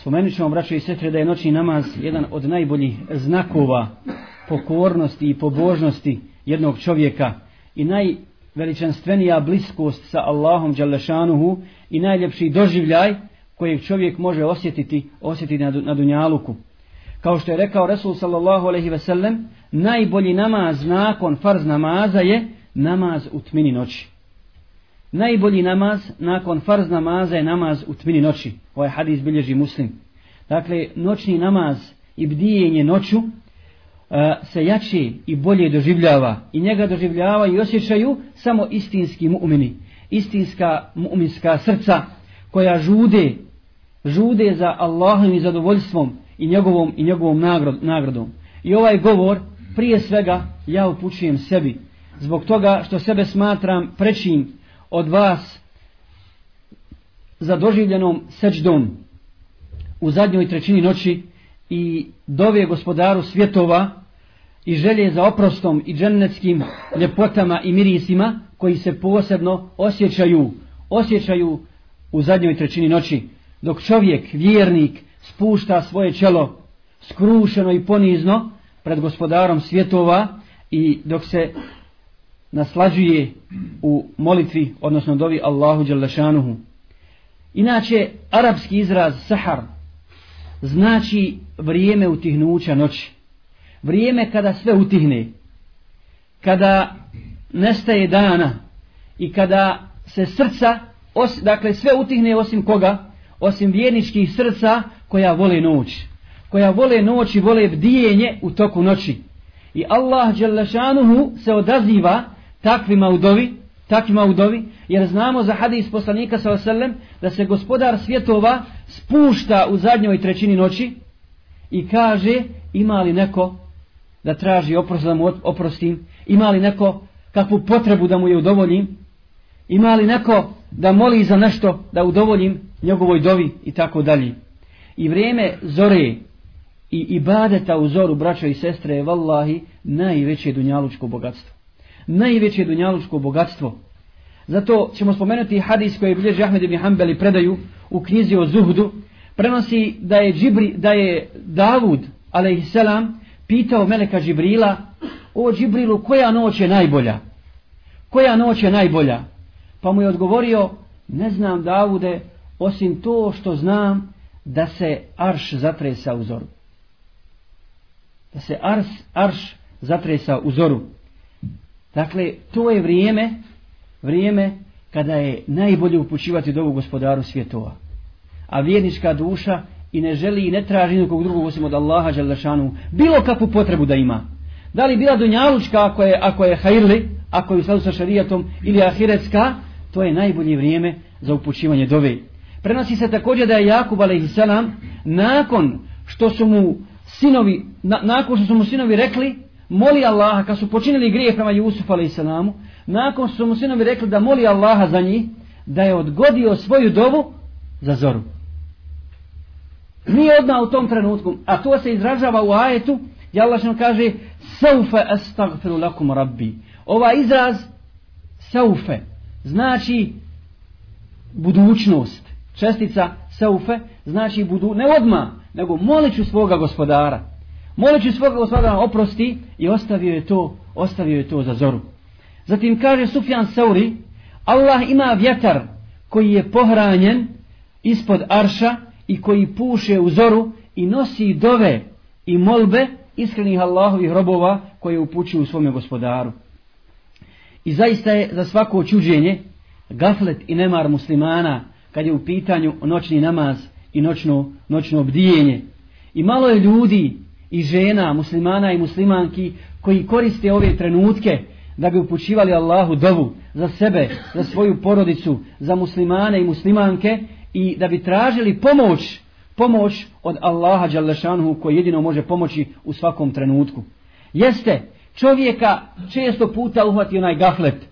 Spomenut ćemo, braćo i sestre, da je noćni namaz jedan od najboljih znakova pokornosti i pobožnosti jednog čovjeka i najveličanstvenija bliskost sa Allahom Đalešanuhu i najljepši doživljaj kojeg čovjek može osjetiti, osjetiti na, na dunjaluku. Kao što je rekao Resul sallallahu alaihi ve sellem, najbolji namaz nakon farz namaza je namaz u tmini noći. Najbolji namaz nakon farz namaza je namaz u tmini noći. Ovaj hadis bilježi muslim. Dakle, noćni namaz i bdijenje noću e, se jači i bolje doživljava. I njega doživljava i osjećaju samo istinski mu'mini. Istinska mu'minska srca koja žude, žude za Allahom i zadovoljstvom i njegovom, i njegovom nagradom. I ovaj govor prije svega ja upućujem sebi. Zbog toga što sebe smatram prečim od vas za doživljenom seđdom u zadnjoj trećini noći i dove gospodaru svjetova i želje za oprostom i džennetskim ljepotama i mirisima koji se posebno osjećaju osjećaju u zadnjoj trećini noći dok čovjek, vjernik spušta svoje čelo skrušeno i ponizno pred gospodarom svjetova i dok se naslađuje u molitvi, odnosno dovi Allahu Đalešanuhu. Inače, arapski izraz sahar znači vrijeme utihnuća noći. Vrijeme kada sve utihne. Kada nestaje dana i kada se srca, os, dakle sve utihne osim koga? Osim vjerničkih srca koja vole noć. Koja vole noć i vole bdijenje u toku noći. I Allah Đalešanuhu se odaziva takvima udovi, takvima udovi, jer znamo za hadis poslanika sa osallam da se gospodar svjetova spušta u zadnjoj trećini noći i kaže ima li neko da traži oprost da mu oprostim, ima li neko kakvu potrebu da mu je udovoljim, ima li neko da moli za nešto da udovoljim njegovoj dovi? I tako dalje. I vrijeme zore i ibadeta u zoru braća i sestre je vallahi najveće dunjalučko bogatstvo najveće dunjalučko bogatstvo. Zato ćemo spomenuti hadis koji je bilježi Ahmed ibn Hanbali predaju u knjizi o Zuhdu. Prenosi da je, Džibri, da je Davud, alaihissalam, pitao Meleka Džibrila, o Džibrilu, koja noć je najbolja? Koja noć je najbolja? Pa mu je odgovorio, ne znam Davude, osim to što znam da se arš zatresa u zoru. Da se arš, arš zatresa u zoru. Dakle, to je vrijeme, vrijeme kada je najbolje upućivati do gospodaru svjetova. A vjernička duša i ne želi i ne traži nikog drugog osim od Allaha Đalešanu bilo kakvu potrebu da ima. Da li bila dunjalučka ako je, ako je hajrli, ako je u skladu sa šarijatom ili ahiretska, to je najbolje vrijeme za upućivanje dove. Prenosi se također da je Jakub a.s. nakon što su mu sinovi, na, nakon što su mu sinovi rekli moli Allaha, kad su počinili grijeh prema Jusufu a.s. Nakon su mu sinovi rekli da moli Allaha za njih, da je odgodio svoju dovu za zoru. Nije odmah u tom trenutku, a to se izražava u ajetu, gdje Allah što kaže, saufe astagfiru lakum rabbi. Ova izraz, saufe, znači budućnost. Čestica saufe, znači budu, ne odmah, nego moliću svoga gospodara moleći svoga gospodara oprosti i ostavio je to, ostavio je to za zoru. Zatim kaže Sufjan Sauri, Allah ima vjetar koji je pohranjen ispod arša i koji puše u zoru i nosi dove i molbe iskrenih Allahovih robova koje upućuju svome gospodaru. I zaista je za svako čuđenje gaflet i nemar muslimana kad je u pitanju noćni namaz i noćno, noćno obdijenje. I malo je ljudi i žena, muslimana i muslimanki koji koriste ove trenutke da bi upućivali Allahu dovu za sebe, za svoju porodicu, za muslimane i muslimanke i da bi tražili pomoć, pomoć od Allaha Đalešanhu koji jedino može pomoći u svakom trenutku. Jeste, čovjeka često puta uhvati onaj gaflet,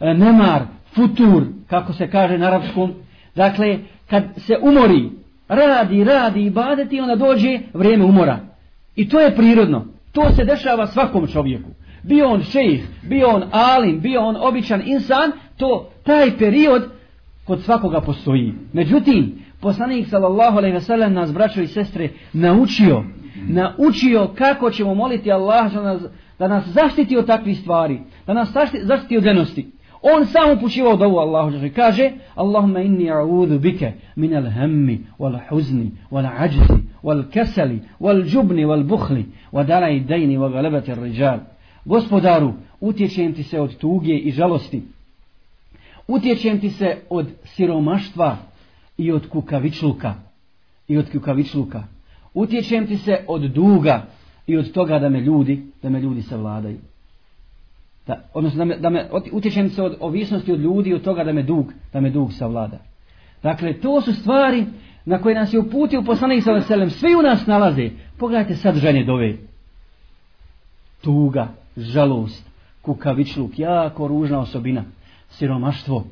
e, nemar, futur, kako se kaže na arapskom. dakle, kad se umori, radi, radi i badeti, onda dođe vrijeme umora. I to je prirodno. To se dešava svakom čovjeku. Bio on šejih, bio on alim, bio on običan insan, to taj period kod svakoga postoji. Međutim, Poslanik sallallahu alejhi ve sellem nas braćo i sestre naučio, naučio kako ćemo moliti Allah da nas, da nas zaštiti od takvih stvari, da nas zaštiti, zaštiti od lenosti. On sam upućivao dovu Allahu dželle kaže: "Allahumma inni a'udhu bika min al-hammi wal-huzni wal-'ajzi wal-kasali wal-jubni wal-bukhli wa dala'i ad-dayni wa ghalabati ar-rijal." Gospodaru, utječem ti se od tuge i žalosti. Utječem ti se od siromaštva i od kukavičluka. I od kukavičluka. Utječem ti se od duga i od toga da me ljudi, da me ljudi savladaju. Da, odnosno da me, da me utječem se od ovisnosti od ljudi i od toga da me dug, da me dug savlada. Dakle, to su stvari na koje nas je uputio poslanik sa veselem. Svi u nas nalaze. Pogledajte sad žene dove. Tuga, žalost, kukavičluk, jako ružna osobina, siromaštvo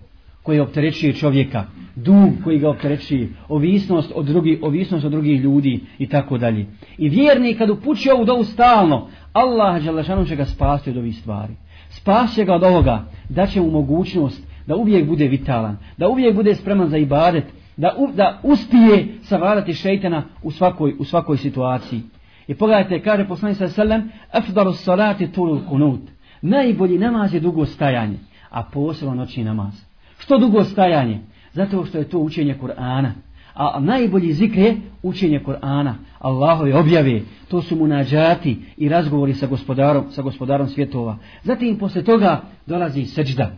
koje opterećuje čovjeka, dug koji ga opterećuje, ovisnost od drugih, ovisnost od drugih ljudi i tako dalje. I vjerni kad upući ovu dovu stalno, Allah Đalešanu će ga spasti od ovih stvari. Spasit ga od ovoga, da će mu mogućnost da uvijek bude vitalan, da uvijek bude spreman za ibadet, da, u, da uspije savladati šeitana u svakoj, u svakoj situaciji. I pogledajte, kaže poslanik sa selem, afdalu salati tulul kunut. Najbolji namaz je dugo stajanje, a posebno noćni namaz. Što dugo stajanje? Zato što je to učenje Kur'ana. A najbolji zikr je učenje Kur'ana. Allahove objave, to su munađati i razgovori sa gospodarom, sa gospodarom svjetova. Zatim posle toga dolazi seđda.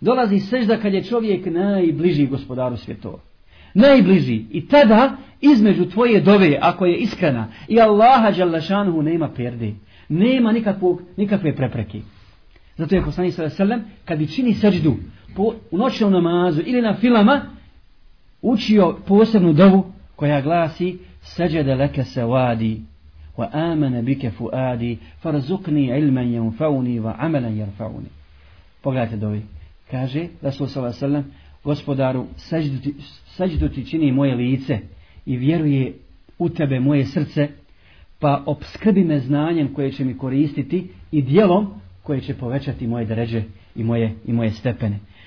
Dolazi seđda kad je čovjek najbliži gospodaru svjetova. Najbliži. I tada između tvoje dove, ako je iskrena, i Allaha Đalašanuhu nema perde. Nema nikakvog, nikakve prepreke. Zato je poslanik sallallahu alejhi ve sellem kad bi čini sećdu po u noćnom namazu ili na filama učio posebnu dovu koja glasi seđede leke se vadi, wa amene bike fuadi farzukni ilman jenfauni, wa amalan jenfauni. Pogledajte dovi. Kaže Rasul s.a.v. gospodaru seđdu, ti, ti čini moje lice i vjeruje u tebe moje srce pa obskrbi me znanjem koje će mi koristiti i dijelom koje će povećati moje dređe i moje, i moje stepene.